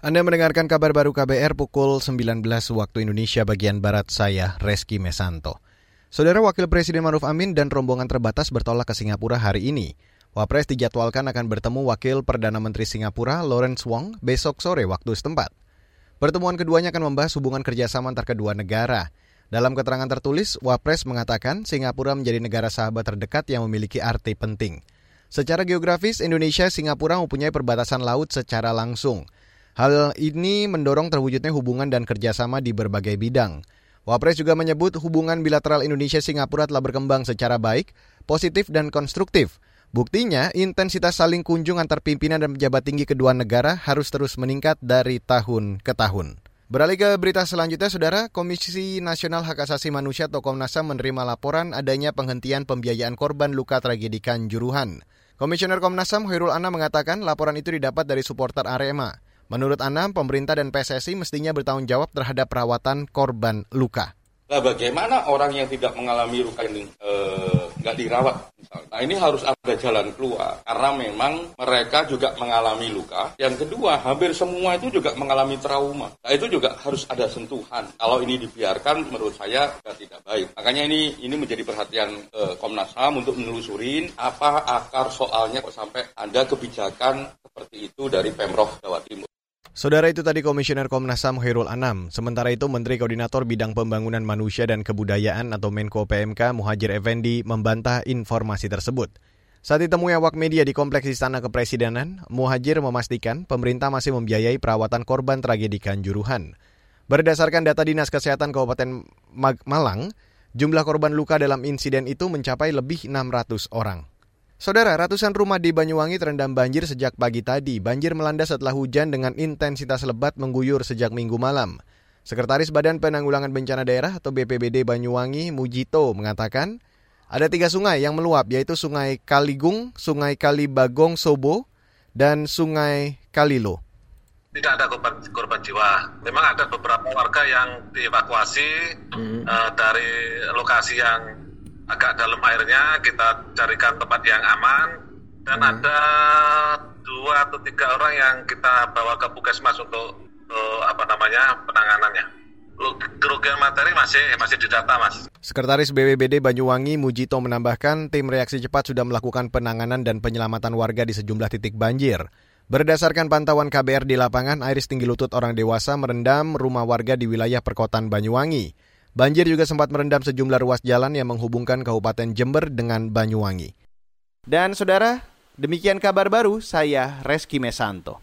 Anda mendengarkan kabar baru KBR pukul 19 waktu Indonesia bagian Barat saya, Reski Mesanto. Saudara Wakil Presiden Maruf Amin dan rombongan terbatas bertolak ke Singapura hari ini. Wapres dijadwalkan akan bertemu Wakil Perdana Menteri Singapura Lawrence Wong besok sore waktu setempat. Pertemuan keduanya akan membahas hubungan kerjasama antar kedua negara. Dalam keterangan tertulis, Wapres mengatakan Singapura menjadi negara sahabat terdekat yang memiliki arti penting. Secara geografis, Indonesia Singapura mempunyai perbatasan laut secara langsung – Hal ini mendorong terwujudnya hubungan dan kerjasama di berbagai bidang. Wapres juga menyebut hubungan bilateral Indonesia-Singapura telah berkembang secara baik, positif, dan konstruktif. Buktinya, intensitas saling kunjung antar pimpinan dan pejabat tinggi kedua negara harus terus meningkat dari tahun ke tahun. Beralih ke berita selanjutnya, Saudara, Komisi Nasional Hak Asasi Manusia atau Komnas HAM menerima laporan adanya penghentian pembiayaan korban luka tragedi Kanjuruhan. Komisioner Komnas HAM Hoirul Anna mengatakan laporan itu didapat dari supporter Arema. Menurut Anam, pemerintah dan PSSI mestinya bertanggung jawab terhadap perawatan korban luka. Nah, bagaimana orang yang tidak mengalami luka ini eh, nggak dirawat? Nah, ini harus ada jalan keluar karena memang mereka juga mengalami luka. Yang kedua, hampir semua itu juga mengalami trauma. Nah, itu juga harus ada sentuhan. Kalau ini dibiarkan, menurut saya sudah tidak baik. Makanya ini ini menjadi perhatian eh, Komnas HAM untuk menelusurin apa akar soalnya kok sampai ada kebijakan seperti itu dari Pemprov Jawa Timur. Saudara itu tadi Komisioner Komnas HAM Khairul Anam. Sementara itu Menteri Koordinator Bidang Pembangunan Manusia dan Kebudayaan atau Menko PMK Muhajir Effendi membantah informasi tersebut. Saat ditemui awak media di Kompleks Istana Kepresidenan, Muhajir memastikan pemerintah masih membiayai perawatan korban tragedi Kanjuruhan. Berdasarkan data Dinas Kesehatan Kabupaten Malang, jumlah korban luka dalam insiden itu mencapai lebih 600 orang. Saudara, ratusan rumah di Banyuwangi terendam banjir sejak pagi tadi. Banjir melanda setelah hujan dengan intensitas lebat mengguyur sejak minggu malam. Sekretaris Badan Penanggulangan Bencana Daerah atau BPBD Banyuwangi, Mujito, mengatakan ada tiga sungai yang meluap, yaitu Sungai Kaligung, Sungai Kalibagong Sobo, dan Sungai Kalilo. Tidak ada korban, korban jiwa. Memang ada beberapa warga yang dievakuasi hmm. uh, dari lokasi yang agak dalam airnya kita carikan tempat yang aman dan hmm. ada dua atau tiga orang yang kita bawa ke puskesmas untuk uh, apa namanya penanganannya kerugian materi masih masih didata mas. Sekretaris BBBD Banyuwangi Mujito menambahkan tim reaksi cepat sudah melakukan penanganan dan penyelamatan warga di sejumlah titik banjir. Berdasarkan pantauan KBR di lapangan, air setinggi lutut orang dewasa merendam rumah warga di wilayah perkotaan Banyuwangi. Banjir juga sempat merendam sejumlah ruas jalan yang menghubungkan Kabupaten Jember dengan Banyuwangi. Dan saudara, demikian kabar baru saya Reski Mesanto.